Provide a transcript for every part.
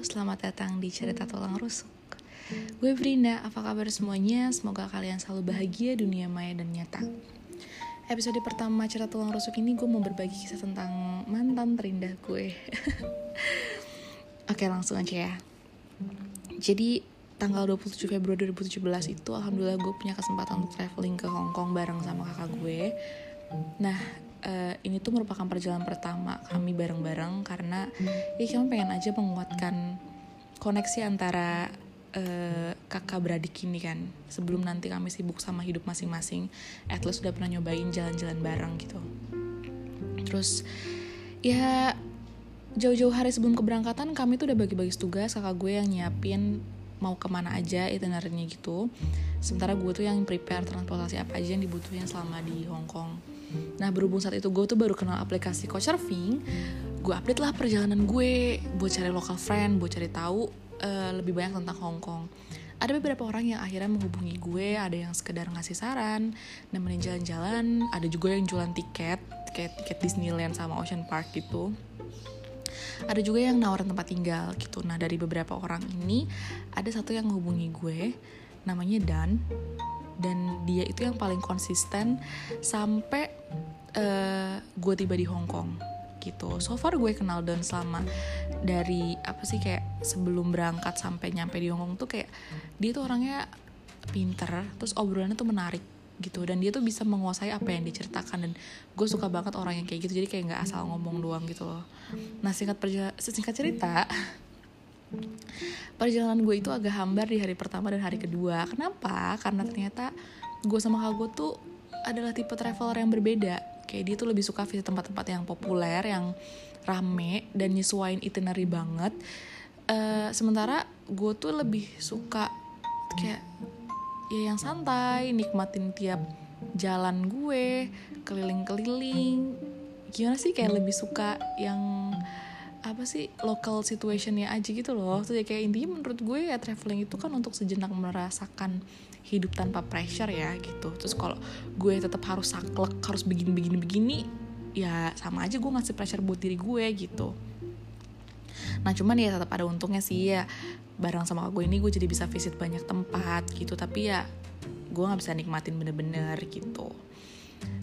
selamat datang di Cerita Tulang Rusuk. Gue Brinda, apa kabar semuanya? Semoga kalian selalu bahagia dunia maya dan nyata. Episode pertama Cerita Tulang Rusuk ini gue mau berbagi kisah tentang mantan terindah gue. Oke, langsung aja ya. Jadi tanggal 27 Februari 2017 itu alhamdulillah gue punya kesempatan untuk traveling ke Hong Kong bareng sama kakak gue. Nah, uh, ini tuh merupakan perjalanan pertama kami bareng-bareng karena ya kami pengen aja menguatkan koneksi antara uh, kakak beradik ini kan sebelum nanti kami sibuk sama hidup masing-masing at least udah pernah nyobain jalan-jalan bareng gitu. Terus ya jauh-jauh hari sebelum keberangkatan kami tuh udah bagi-bagi tugas kakak gue yang nyiapin mau ke mana aja itinerary gitu. Sementara gue tuh yang prepare transportasi apa aja yang dibutuhin selama di Hong Kong Nah berhubung saat itu gue tuh baru kenal aplikasi Couchsurfing, gue update lah perjalanan gue buat cari local friend, buat cari tahu uh, lebih banyak tentang Hong Kong. Ada beberapa orang yang akhirnya menghubungi gue, ada yang sekedar ngasih saran, nemenin jalan-jalan, ada juga yang jualan tiket, kayak tiket Disneyland sama Ocean Park gitu. Ada juga yang nawarin tempat tinggal gitu. Nah dari beberapa orang ini, ada satu yang menghubungi gue, namanya Dan dan dia itu yang paling konsisten sampai uh, gue tiba di Hong Kong gitu. So far gue kenal Don selama dari apa sih kayak sebelum berangkat sampai nyampe di Hong Kong tuh kayak dia tuh orangnya pinter, terus obrolannya tuh menarik gitu. Dan dia tuh bisa menguasai apa yang diceritakan. Dan gue suka banget orang yang kayak gitu jadi kayak nggak asal ngomong doang gitu loh. Nah singkat singkat cerita perjalanan gue itu agak hambar di hari pertama dan hari kedua. Kenapa? Karena ternyata gue sama kak gue tuh adalah tipe traveler yang berbeda kayak dia tuh lebih suka visit tempat-tempat yang populer yang rame dan nyesuain itinerary banget. Uh, sementara gue tuh lebih suka kayak ya yang santai nikmatin tiap jalan gue keliling-keliling. Gimana sih kayak lebih suka yang apa sih local situationnya aja gitu loh. Terus ya kayak intinya menurut gue ya traveling itu kan untuk sejenak merasakan hidup tanpa pressure ya gitu. Terus kalau gue tetap harus saklek harus begini begini begini ya sama aja gue ngasih pressure buat diri gue gitu. Nah cuman ya tetap ada untungnya sih ya bareng sama gue ini gue jadi bisa visit banyak tempat gitu. Tapi ya gue nggak bisa nikmatin bener-bener gitu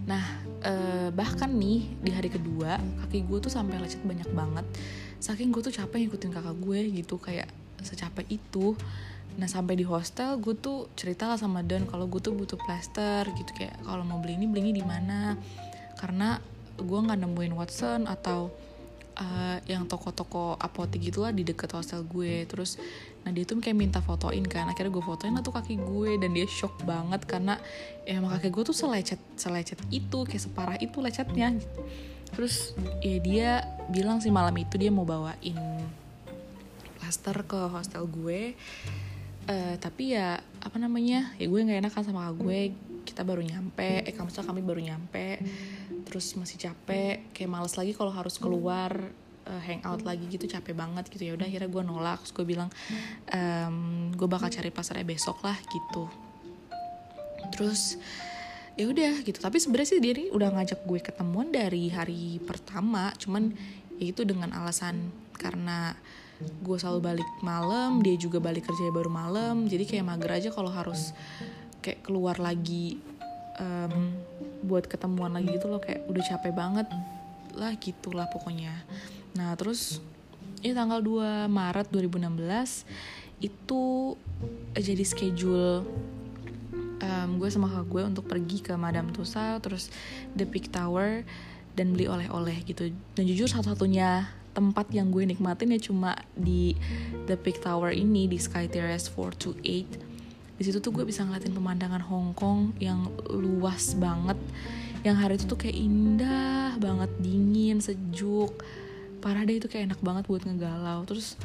Nah, eh, bahkan nih di hari kedua kaki gue tuh sampai lecet banyak banget. Saking gue tuh capek ngikutin kakak gue gitu kayak secapek itu. Nah sampai di hostel gue tuh cerita lah sama Dan kalau gue tuh butuh plaster gitu kayak kalau mau beli ini beli ini di mana. Karena gue nggak nemuin Watson atau uh, yang toko-toko apotek gitulah di deket hostel gue terus nah dia tuh kayak minta fotoin kan. Akhirnya gue fotoin lah tuh kaki gue dan dia shock banget karena ya emang kaki gue tuh selecet selecet itu kayak separah itu lecetnya. Terus ya dia bilang sih malam itu dia mau bawain plaster ke hostel gue. Uh, tapi ya apa namanya ya gue nggak enak kan sama gue. Kita baru nyampe eh kamu kami baru nyampe. Terus masih capek kayak males lagi kalau harus keluar uh, hangout lagi gitu capek banget gitu. Ya udah akhirnya gue nolak. Terus gue bilang um, gue bakal cari pasarnya besok lah gitu. Terus ya udah gitu. Tapi sebenarnya sih dia nih udah ngajak gue ketemuan dari hari pertama. Cuman ya itu dengan alasan karena gue selalu balik malam dia juga balik kerja baru malam. Jadi kayak mager aja kalau harus kayak keluar lagi um, buat ketemuan lagi gitu loh. Kayak udah capek banget lah gitulah pokoknya nah terus ini tanggal 2 Maret 2016 itu jadi schedule um, gue sama kakak gue untuk pergi ke Madame Tussauds terus The Peak Tower dan beli oleh-oleh gitu. Dan jujur satu-satunya tempat yang gue nikmatin ya cuma di The Peak Tower ini di Sky Terrace 428 di situ tuh gue bisa ngeliatin pemandangan Hong Kong yang luas banget yang hari itu tuh kayak indah banget dingin sejuk parah deh itu kayak enak banget buat ngegalau. Terus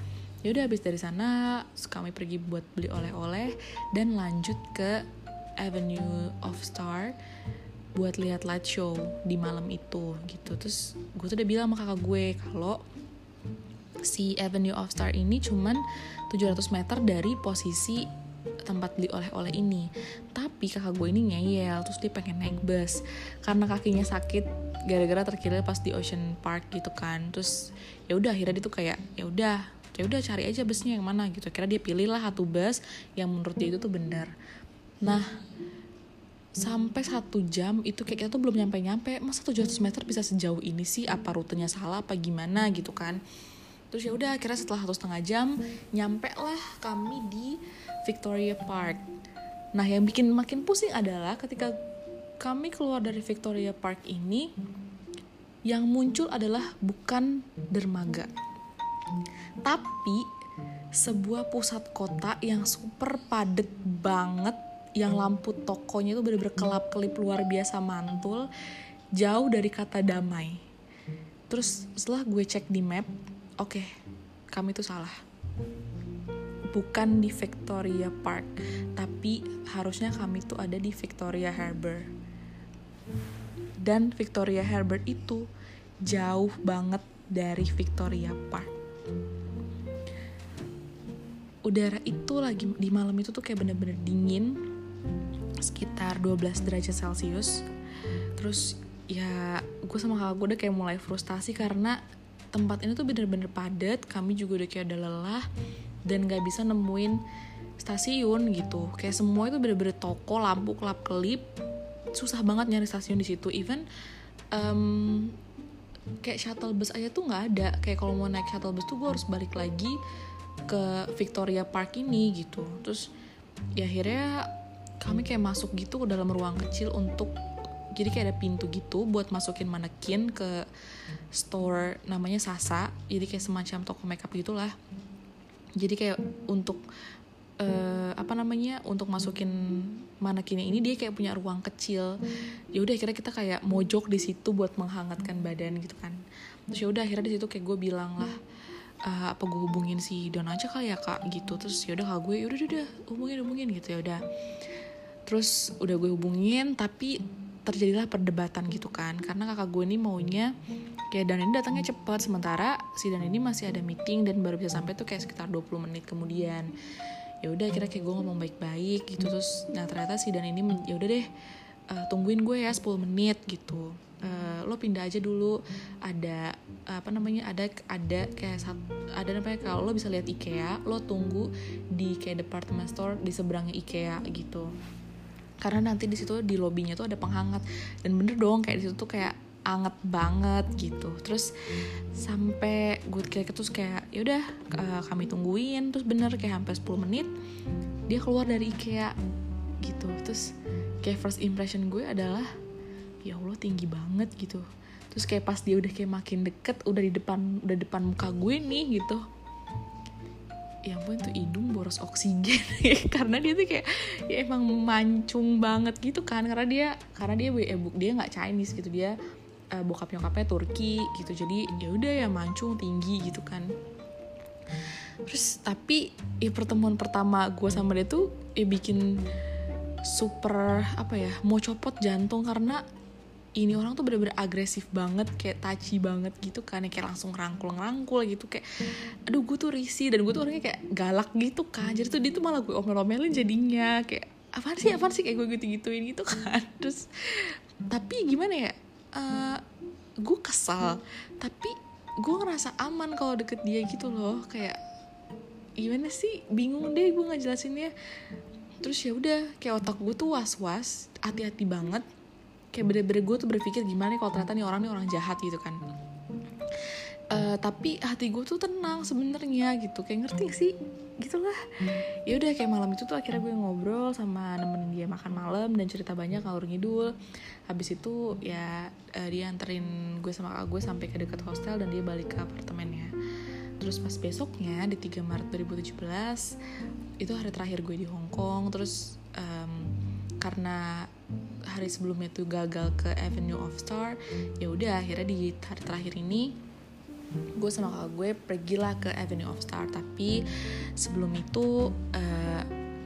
ya udah habis dari sana kami pergi buat beli oleh-oleh dan lanjut ke Avenue of Star buat lihat light show di malam itu gitu. Terus gue tuh udah bilang sama kakak gue kalau si Avenue of Star ini cuman 700 meter dari posisi tempat beli oleh-oleh ini. Tapi kakak gue ini ngeyel terus dia pengen naik bus. Karena kakinya sakit gara-gara terkilir pas di Ocean Park gitu kan. Terus ya udah akhirnya dia tuh kayak ya udah ya udah cari aja busnya yang mana gitu. Kira dia pilih lah satu bus yang menurut dia itu tuh benar. Nah sampai satu jam itu kayak kita tuh belum nyampe nyampe masa 700 meter bisa sejauh ini sih? Apa rutenya salah apa gimana gitu kan? Terus ya udah akhirnya setelah satu setengah jam nyampe lah kami di Victoria Park. Nah yang bikin makin pusing adalah ketika kami keluar dari Victoria Park ini yang muncul adalah bukan dermaga tapi sebuah pusat kota yang super padet banget yang lampu tokonya itu bener-bener kelap-kelip luar biasa mantul jauh dari kata damai. Terus setelah gue cek di map oke okay, kami itu salah bukan di Victoria Park tapi harusnya kami tuh ada di Victoria Harbour dan Victoria Harbour itu jauh banget dari Victoria Park. Udara itu lagi di malam itu tuh kayak bener-bener dingin sekitar 12 derajat celcius. Terus ya gue sama kakak gue udah kayak mulai frustasi karena tempat ini tuh bener-bener padat kami juga udah kayak udah lelah dan gak bisa nemuin stasiun gitu. Kayak semua itu bener-bener toko lampu kelap kelip. Susah banget nyari stasiun di situ. Even um, kayak shuttle bus aja tuh nggak ada. Kayak kalau mau naik shuttle bus tuh gue harus balik lagi ke Victoria Park ini gitu. Terus ya akhirnya kami kayak masuk gitu ke dalam ruang kecil untuk jadi kayak ada pintu gitu buat masukin manekin ke store namanya Sasa. Jadi kayak semacam toko makeup gitulah jadi kayak untuk uh, apa namanya untuk masukin manekinnya ini dia kayak punya ruang kecil. Ya udah akhirnya kita kayak mojok di situ buat menghangatkan badan gitu kan. Terus ya udah akhirnya di situ kayak gue bilang lah uh, apa gue hubungin si Don aja kali ya kak? Gitu. Terus ya udah kak gue ya udah udah hubungin hubungin gitu ya udah. Terus udah gue hubungin tapi terjadilah perdebatan gitu kan. Karena kakak gue ini maunya kayak dan ini datangnya cepat sementara si dan ini masih ada meeting dan baru bisa sampai tuh kayak sekitar 20 menit kemudian. Ya udah kira kayak gue ngomong baik-baik gitu terus nah ternyata si dan ini ya udah deh uh, tungguin gue ya 10 menit gitu. Uh, lo pindah aja dulu. Ada apa namanya ada ada kayak ada namanya kalau lo bisa lihat IKEA lo tunggu di kayak department store di seberangnya IKEA gitu karena nanti di situ di lobbynya tuh ada penghangat. Dan bener dong kayak di situ tuh kayak anget banget gitu. Terus sampai gue kayak terus kayak yaudah uh, kami tungguin. Terus bener kayak hampir 10 menit dia keluar dari IKEA gitu. Terus kayak first impression gue adalah ya Allah tinggi banget gitu. Terus kayak pas dia udah kayak makin deket udah di depan udah depan muka gue nih gitu ya ampun tuh hidung boros oksigen. Karena dia tuh kayak ya emang mancung banget gitu kan. Karena dia karena dia eh, dia nggak Chinese gitu. Dia uh, bokap nyokapnya Turki gitu. Jadi ya udah ya mancung tinggi gitu kan. Terus tapi ya pertemuan pertama gue sama dia tuh ya bikin super apa ya mau copot jantung. Karena ini orang tuh bener-bener agresif banget kayak taci banget gitu kan kayak langsung rangkul-rangkul gitu kayak aduh gue tuh risih dan gue tuh orangnya kayak galak gitu kan. Jadi tuh dia tuh malah gue omel-omelin jadinya kayak apa sih apa sih? Kayak gue gitu-gituin gitu kan. Terus tapi gimana ya uh, gue kesal tapi gue ngerasa aman kalau deket dia gitu loh. Kayak gimana sih? Bingung deh gue ngejelasinnya. Terus ya udah kayak otak gue tuh was-was hati-hati banget kayak bener-bener gue tuh berpikir gimana kalau ternyata nih orang nih orang jahat gitu kan. Uh, tapi hati gue tuh tenang sebenarnya gitu. Kayak ngerti sih? Gitulah. Ya udah kayak malam itu tuh akhirnya gue ngobrol sama nemenin dia makan malam dan cerita banyak ngalur ngidul. Habis itu ya uh, dia anterin gue sama kak gue sampai ke dekat hostel dan dia balik ke apartemennya. Terus pas besoknya di 3 Maret 2017 itu hari terakhir gue di Hong Kong. Terus um, karena hari sebelumnya tuh gagal ke Avenue of Star ya udah akhirnya di hari terakhir ini gue sama kakak gue pergilah ke Avenue of Star. Tapi sebelum itu uh,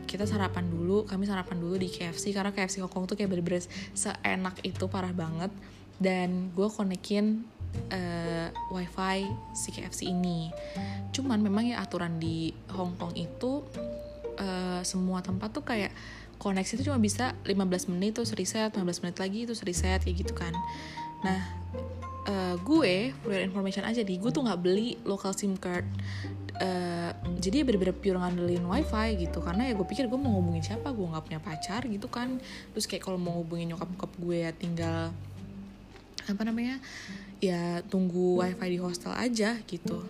kita sarapan dulu kami sarapan dulu di KFC karena KFC Hong Kong tuh kayak bener-bener seenak itu parah banget. Dan gue konekin uh, wifi si KFC ini. Cuman memang ya aturan di Hong Kong itu uh, semua tempat tuh kayak koneksi itu cuma bisa 15 menit terus reset 15 menit lagi terus reset kayak gitu kan. Nah uh, gue for information aja nih gue tuh nggak beli local sim card. Uh, jadi ya bener-bener pure ngandelin wifi gitu karena ya gue pikir gue mau ngubungin siapa gue nggak punya pacar gitu kan. Terus kayak kalau mau ngubungin nyokap nyokap gue ya tinggal apa namanya ya tunggu wifi di hostel aja gitu.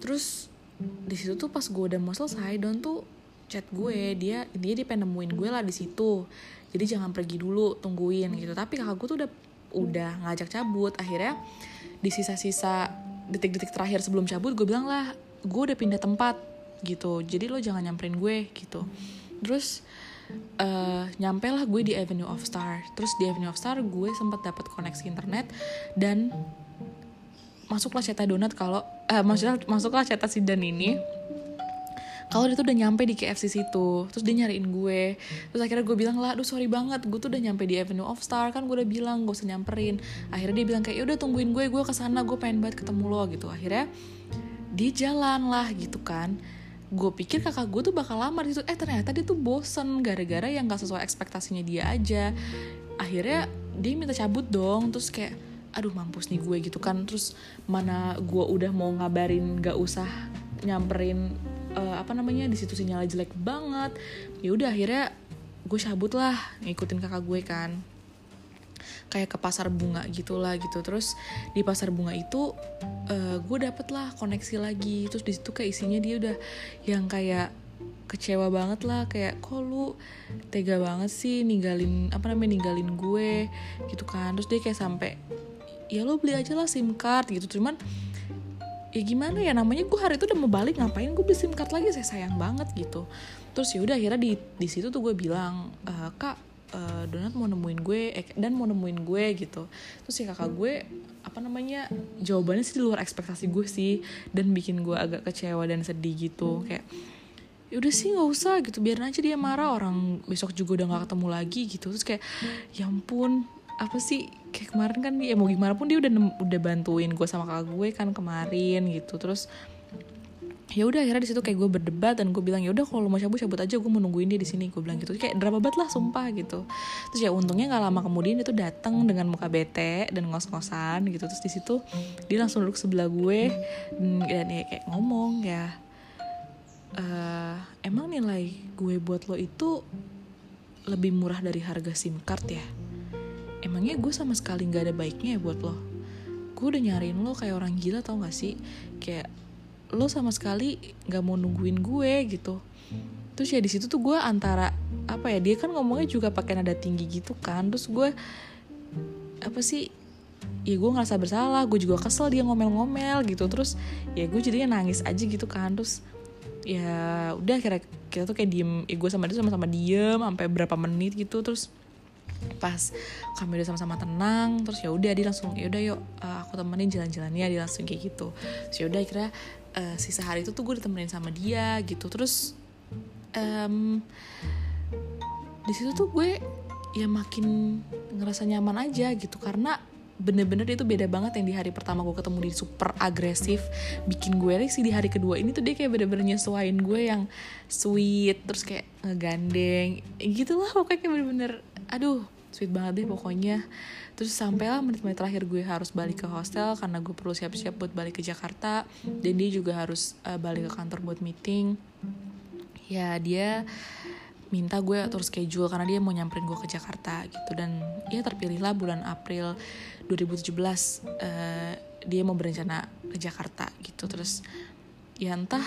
Terus di situ tuh pas gue udah mau selesai Don tuh chat gue dia dia dia pengen nemuin gue lah di situ. Jadi jangan pergi dulu tungguin gitu. Tapi kakak gue tuh udah udah ngajak cabut. Akhirnya di sisa-sisa detik-detik terakhir sebelum cabut gue bilang lah gue udah pindah tempat gitu. Jadi lo jangan nyamperin gue gitu. Terus uh, nyampe lah gue di Avenue of Star. Terus di Avenue of Star gue sempat dapat koneksi internet dan masuklah cetak donat kalau uh, maksudnya masuklah cetak si dan ini kalau dia tuh udah nyampe di KFC situ terus dia nyariin gue. Terus akhirnya gue bilang lah aduh sorry banget gue tuh udah nyampe di Avenue of Star. Kan gue udah bilang gak usah nyamperin. Akhirnya dia bilang kayak ya udah tungguin gue gue ke sana gue pengen banget ketemu lo gitu. Akhirnya dia jalan lah gitu kan. Gue pikir kakak gue tuh bakal lama di situ. Eh ternyata dia tuh bosen gara-gara yang gak sesuai ekspektasinya dia aja. Akhirnya dia minta cabut dong terus kayak aduh mampus nih gue gitu kan. Terus mana gue udah mau ngabarin gak usah nyamperin uh, apa namanya di situ sinyalnya jelek banget. Ya udah akhirnya gue cabut lah ngikutin kakak gue kan. Kayak ke pasar bunga gitulah gitu. Terus di pasar bunga itu uh, gue dapet lah koneksi lagi. Terus di situ kayak isinya dia udah yang kayak kecewa banget lah. Kayak kok lu tega banget sih ninggalin apa namanya ninggalin gue? Gitu kan. Terus dia kayak sampai ya lo beli aja lah sim card gitu. Cuman ya gimana ya namanya gue hari itu udah mau balik ngapain gue beli sim card lagi? Saya sayang banget gitu. Terus ya udah akhirnya di di situ tuh gue bilang e, kak uh, Donat mau nemuin gue eh, dan mau nemuin gue gitu. Terus si kakak gue apa namanya jawabannya sih di luar ekspektasi gue sih dan bikin gue agak kecewa dan sedih gitu. Kayak ya udah sih nggak usah gitu. Biar aja dia marah orang besok juga udah nggak ketemu lagi gitu. Terus kayak ya ampun apa sih kayak kemarin kan dia mau gimana pun dia udah udah bantuin gue sama kakak gue kan kemarin gitu. Terus ya udah akhirnya di situ kayak gue berdebat dan gue bilang ya udah kalau mau cabut cabut aja gue mau nungguin dia di sini gue bilang gitu. Kayak drama banget lah sumpah gitu. Terus ya untungnya nggak lama kemudian dia tuh datang dengan muka bete dan ngos-ngosan gitu. Terus di situ dia langsung duduk sebelah gue dan, dan ya kayak ngomong ya uh, emang nilai gue buat lo itu lebih murah dari harga sim card ya emangnya gue sama sekali nggak ada baiknya ya buat lo? Gue udah nyariin lo kayak orang gila tau gak sih? Kayak lo sama sekali nggak mau nungguin gue gitu. Terus ya di situ tuh gue antara apa ya dia kan ngomongnya juga pakai nada tinggi gitu kan. Terus gue apa sih ya gue ngerasa bersalah gue juga kesel dia ngomel-ngomel gitu. Terus ya gue jadinya nangis aja gitu kan. Terus ya udah kira kita tuh kayak diem ya gue sama dia sama-sama diem sampai berapa menit gitu. Terus pas kami udah sama-sama tenang terus ya udah dia langsung ya udah yuk uh, aku temenin jalan-jalannya dia langsung kayak gitu. Terus ya udah akhirnya uh, sisa hari itu tuh gue ditemenin sama dia gitu. Terus um, di situ tuh gue ya makin ngerasa nyaman aja gitu. Karena bener-bener itu beda banget yang di hari pertama gue ketemu dia super agresif bikin gue sih di hari kedua ini tuh dia kayak bener-bener nyesuain gue yang sweet terus kayak ngegandeng gitu lah pokoknya kayak bener-bener aduh sweet banget deh pokoknya. Terus sampailah menit-menit terakhir gue harus balik ke hostel karena gue perlu siap-siap buat balik ke Jakarta. Dan dia juga harus uh, balik ke kantor buat meeting. Ya dia minta gue atur schedule karena dia mau nyamperin gue ke Jakarta gitu. Dan ya terpilihlah bulan April 2017 uh, eh, dia mau berencana ke Jakarta gitu. Terus ya entah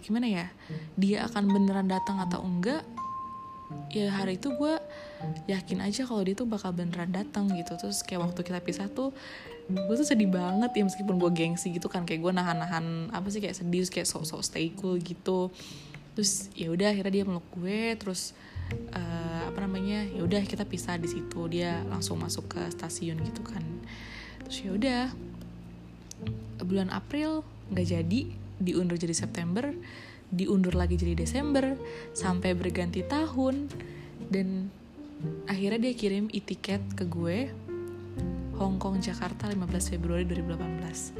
gimana ya dia akan beneran datang atau enggak ya hari itu gue yakin aja kalau dia tuh bakal beneran datang gitu. Terus kayak waktu kita pisah tuh gue tuh sedih banget ya meskipun gue gengsi gitu kan. Kayak gue nahan-nahan apa sih kayak sedih terus kayak sok-sok stay cool gitu. Terus ya udah akhirnya dia meluk gue terus uh, apa namanya ya udah kita pisah di situ. Dia langsung masuk ke stasiun gitu kan. Terus ya udah bulan April nggak jadi diundur jadi September diundur lagi jadi Desember sampai berganti tahun. Dan akhirnya dia kirim e-tiket ke gue Hong Kong Jakarta 15 Februari 2018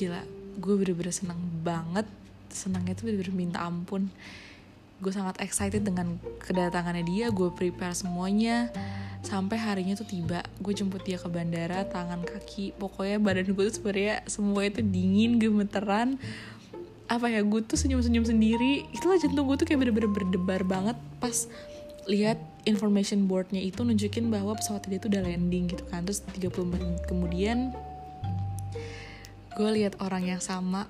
gila gue bener-bener seneng banget. Senangnya tuh bener-bener minta ampun. Gue sangat excited dengan kedatangannya dia gue prepare semuanya. Sampai harinya tuh tiba gue jemput dia ke bandara tangan kaki. Pokoknya badan gue tuh sebenarnya semua itu dingin gemeteran. Apa ya gue tuh senyum-senyum sendiri. Itulah jantung gue tuh kayak bener-bener berdebar banget pas lihat information boardnya itu nunjukin bahwa pesawat dia tuh udah landing gitu kan. Terus 30 menit kemudian gue lihat orang yang sama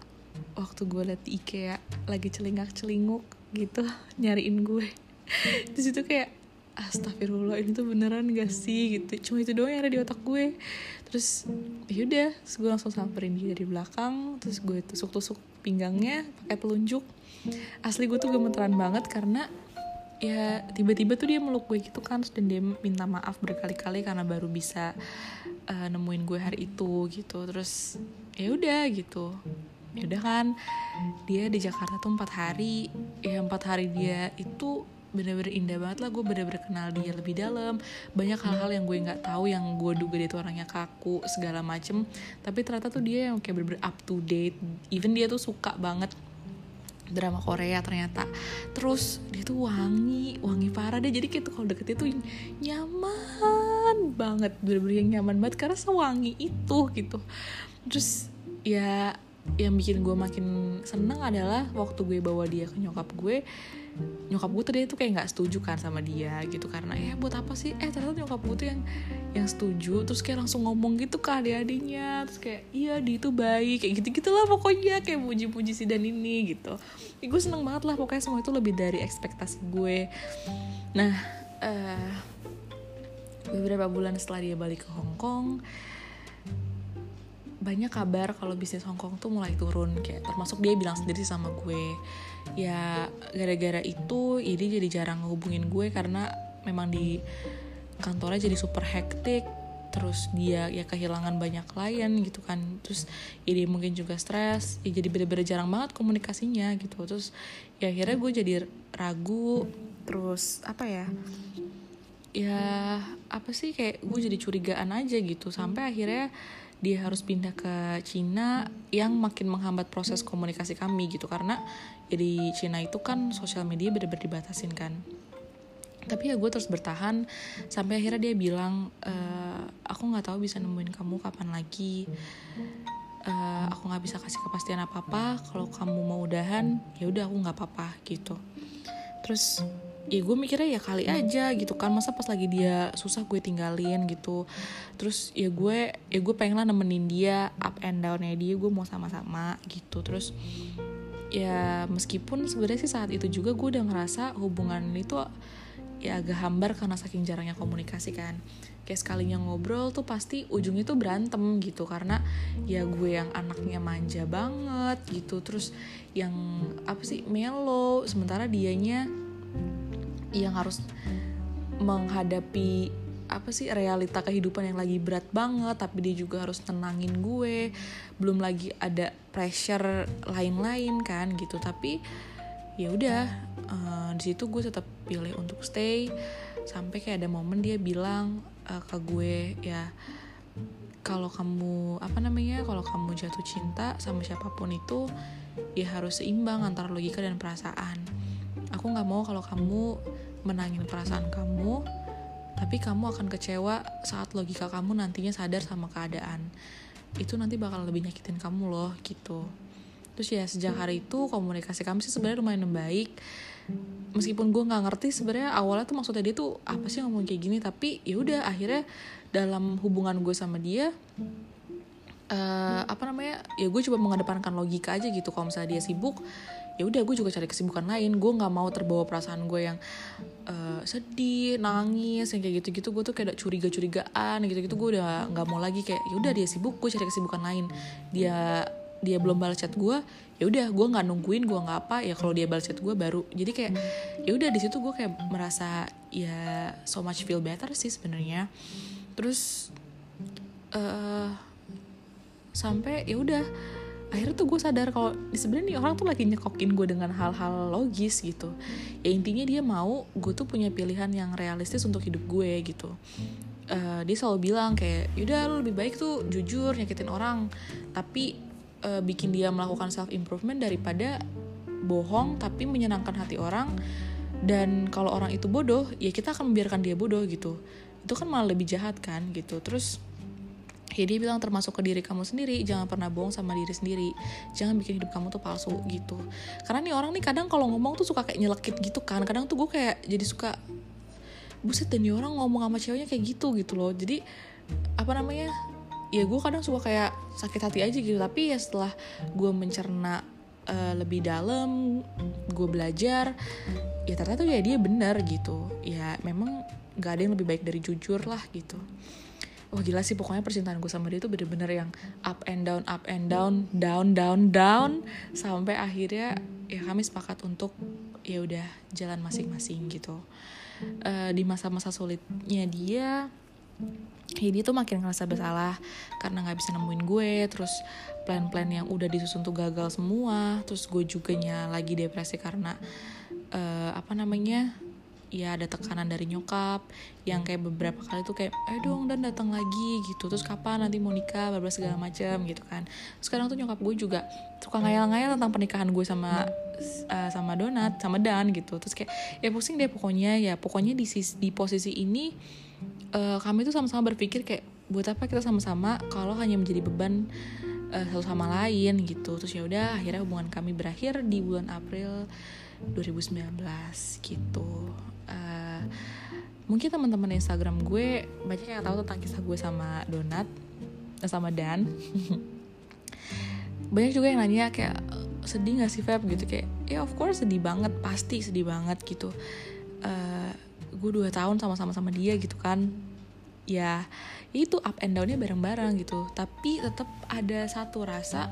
waktu gue liat di IKEA lagi celingak celinguk gitu nyariin gue. Di situ kayak astagfirullah ini tuh beneran gak sih? Gitu. Cuma itu doang yang ada di otak gue. Terus yaudah terus gue langsung samperin dia dari belakang. Terus gue tusuk-tusuk pinggangnya pakai telunjuk asli gue tuh gemeteran banget karena ya tiba-tiba tuh dia meluk gue gitu kan dan dia minta maaf berkali-kali karena baru bisa uh, nemuin gue hari itu gitu. Terus ya udah gitu. Ya udah kan dia di Jakarta tuh empat hari. Ya empat hari dia itu bener-bener indah banget lah. Gue bener-bener kenal dia lebih dalam. Banyak hal-hal yang gue nggak tahu yang gue duga dia tuh orangnya kaku segala macem. Tapi ternyata tuh dia yang kayak bener-bener up to date. Even dia tuh suka banget drama Korea ternyata. Terus dia tuh wangi wangi parah deh. Jadi kayak tuh kalau deket itu nyaman banget. Bener-bener yang nyaman banget karena sewangi itu gitu. Terus ya yang bikin gue makin seneng adalah waktu gue bawa dia ke nyokap gue nyokap gue tuh dia tuh kayak nggak setuju kan sama dia gitu. Karena ya buat apa sih? Eh ternyata nyokap gue tuh yang yang setuju. Terus kayak langsung ngomong gitu ke adik-adiknya. Terus kayak iya dia itu baik. Kayak gitu gitulah pokoknya. Kayak puji-puji si dan ini gitu. Ya, gue seneng banget lah pokoknya semua itu lebih dari ekspektasi gue. Nah uh, beberapa bulan setelah dia balik ke Hong Kong banyak kabar kalau bisnis Hong Kong tuh mulai turun kayak termasuk dia bilang sendiri sama gue ya gara-gara itu ini jadi jarang ngehubungin gue karena memang di kantornya jadi super hektik terus dia ya kehilangan banyak klien gitu kan terus ini mungkin juga stres ya jadi bener-bener jarang banget komunikasinya gitu. Terus ya akhirnya gue jadi ragu terus apa ya ya apa sih kayak gue jadi curigaan aja gitu sampai akhirnya dia harus pindah ke Cina yang makin menghambat proses komunikasi kami gitu. Karena jadi Cina itu kan sosial media bener-bener dibatasin kan. Tapi ya gue terus bertahan sampai akhirnya dia bilang e, aku nggak tahu bisa nemuin kamu kapan lagi. Uh, aku nggak bisa kasih kepastian apa apa kalau kamu mau udahan ya udah aku nggak apa-apa gitu. Terus ya gue mikirnya ya kali aja gitu kan. Masa pas lagi dia susah gue tinggalin gitu. Terus ya gue ya gue pengen lah nemenin dia up and downnya dia gue mau sama-sama gitu. Terus ya meskipun sebenarnya sih saat itu juga gue udah ngerasa hubungan itu ya agak hambar karena saking jarangnya komunikasi kan. Kayak sekalinya ngobrol tuh pasti ujungnya tuh berantem gitu. Karena ya gue yang anaknya manja banget gitu. Terus yang apa sih melo. Sementara dianya yang harus menghadapi apa sih realita kehidupan yang lagi berat banget tapi dia juga harus tenangin gue. Belum lagi ada pressure lain-lain kan gitu. Tapi ya udah uh, di situ gue tetap pilih untuk stay. Sampai kayak ada momen dia bilang uh, ke gue ya kalau kamu apa namanya kalau kamu jatuh cinta sama siapa pun itu ya harus seimbang antara logika dan perasaan aku nggak mau kalau kamu menangin perasaan kamu tapi kamu akan kecewa saat logika kamu nantinya sadar sama keadaan. Itu nanti bakal lebih nyakitin kamu loh gitu. Terus ya sejak hari itu komunikasi kami sih sebenarnya lumayan baik meskipun gue nggak ngerti sebenarnya awalnya tuh maksudnya dia tuh apa sih ngomong kayak gini tapi ya udah akhirnya dalam hubungan gue sama dia uh, apa namanya ya gue coba mengedepankan logika aja gitu. Kalau misalnya dia sibuk ya udah gue juga cari kesibukan lain. Gue nggak mau terbawa perasaan gue yang uh, sedih nangis yang kayak gitu-gitu. Gue tuh kayak curiga curigaan gitu-gitu. Gue udah nggak mau lagi kayak ya udah dia sibuk gue cari kesibukan lain. Dia dia belum balas chat gue ya udah gue nggak nungguin gue nggak apa ya kalau dia balas chat gue baru. Jadi kayak ya udah di situ gue kayak merasa ya so much feel better sih sebenarnya. Terus uh, sampai ya udah akhirnya tuh gue sadar kalau sebenarnya nih orang tuh lagi nyekokin gue dengan hal-hal logis gitu. Ya intinya dia mau gue tuh punya pilihan yang realistis untuk hidup gue gitu. Uh, dia selalu bilang kayak yaudah lo lebih baik tuh jujur nyakitin orang. Tapi uh, bikin dia melakukan self improvement daripada bohong tapi menyenangkan hati orang. Dan kalau orang itu bodoh ya kita akan membiarkan dia bodoh gitu. Itu kan malah lebih jahat kan gitu. Terus ya bilang termasuk ke diri kamu sendiri jangan pernah bohong sama diri sendiri. Jangan bikin hidup kamu tuh palsu gitu. Karena nih orang nih kadang kalau ngomong tuh suka kayak nyelekit gitu kan. Kadang tuh gue kayak jadi suka buset dan orang ngomong sama ceweknya kayak gitu gitu loh. Jadi apa namanya ya gue kadang suka kayak sakit hati aja gitu. Tapi ya setelah gue mencerna uh, lebih dalam gue belajar ya ternyata tuh ya dia benar gitu. Ya memang gak ada yang lebih baik dari jujur lah gitu wah gila sih pokoknya percintaan gue sama dia tuh bener-bener yang up and down up and down down down down sampai akhirnya ya kami sepakat untuk ya udah jalan masing-masing gitu. Uh, di masa-masa sulitnya dia ya dia tuh makin ngerasa bersalah karena nggak bisa nemuin gue terus plan-plan yang udah disusun tuh gagal semua terus gue juga lagi depresi karena uh, apa namanya ya ada tekanan dari nyokap yang kayak beberapa kali tuh kayak eh dong dan datang lagi gitu. Terus kapan nanti mau nikah berbagai segala macam gitu kan. Sekarang tuh nyokap gue juga suka ngayal-ngayal tentang pernikahan gue sama uh, sama Donat sama Dan gitu. Terus kayak ya pusing deh pokoknya ya pokoknya di di posisi ini uh, kami tuh sama-sama berpikir kayak buat apa kita sama-sama kalau hanya menjadi beban uh, satu sama lain gitu. Terus ya udah akhirnya hubungan kami berakhir di bulan April 2019 gitu. Uh, mungkin teman-teman Instagram gue banyak yang tahu tentang kisah gue sama Donat sama Dan. Banyak juga yang nanya kayak sedih gak sih Feb? gitu kayak ya of course sedih banget pasti sedih banget gitu. Uh, gue dua tahun sama-sama sama dia gitu kan. Ya itu up and downnya bareng-bareng gitu. Tapi tetap ada satu rasa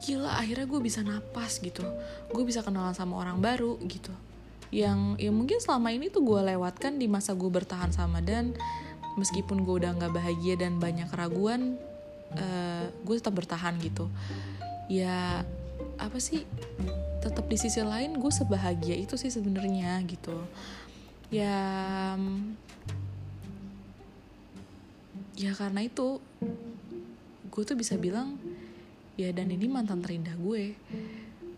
gila akhirnya gue bisa napas gitu. Gue bisa kenalan sama orang baru gitu. Yang ya mungkin selama ini tuh gue lewatkan di masa gue bertahan sama dan. Meskipun gue udah nggak bahagia dan banyak keraguan uh, gue tetap bertahan gitu. Ya apa sih tetap di sisi lain gue sebahagia itu sih sebenarnya gitu. Ya ya karena itu gue tuh bisa bilang ya dan ini mantan terindah gue.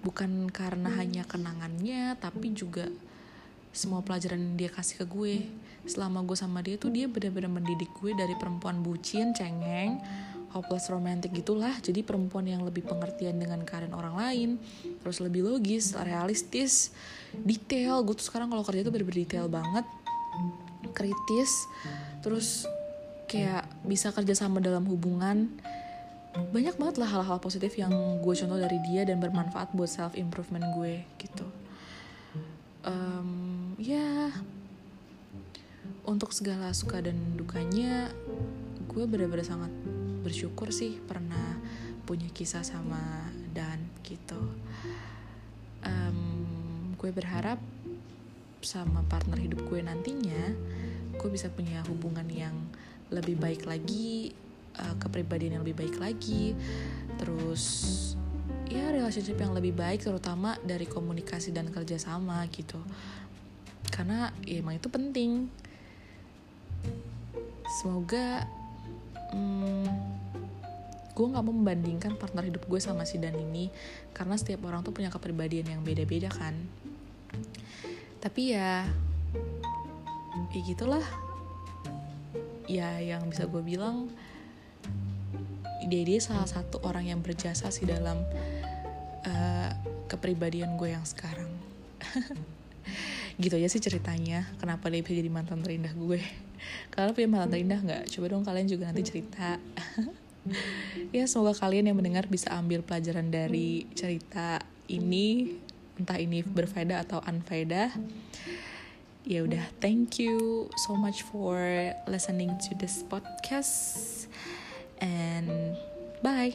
Bukan karena hanya kenangannya tapi juga semua pelajaran yang dia kasih ke gue. Selama gue sama dia tuh dia benar-benar mendidik gue dari perempuan bucin cengeng hopeless romantic gitulah. Jadi perempuan yang lebih pengertian dengan keadaan orang lain terus lebih logis realistis detail. Gue tuh sekarang kalau kerja tuh bener-bener detail banget kritis terus kayak bisa kerja sama dalam hubungan banyak banget lah hal-hal positif yang gue contoh dari dia dan bermanfaat buat self improvement gue gitu. Um, ya untuk segala suka dan dukanya gue benar-benar sangat bersyukur sih pernah punya kisah sama dan gitu. Um, gue berharap sama partner hidup gue nantinya gue bisa punya hubungan yang lebih baik lagi uh, kepribadian yang lebih baik lagi. Terus ya relationship yang lebih baik terutama dari komunikasi dan kerjasama gitu. Karena ya emang itu penting. Semoga hmm, gue nggak mau membandingkan partner hidup gue sama si Dan ini karena setiap orang tuh punya kepribadian yang beda-beda kan. Tapi ya ya gitulah. Ya yang bisa gue bilang dia dia salah satu orang yang berjasa sih dalam uh, kepribadian gue yang sekarang. Gitu aja sih ceritanya kenapa dia bisa jadi mantan terindah gue. Kalau punya mantan terindah nggak? Coba dong kalian juga nanti cerita. Ya semoga kalian yang mendengar bisa ambil pelajaran dari cerita ini entah ini berfaedah atau unfaedah. Ya udah thank you so much for listening to this podcast and bye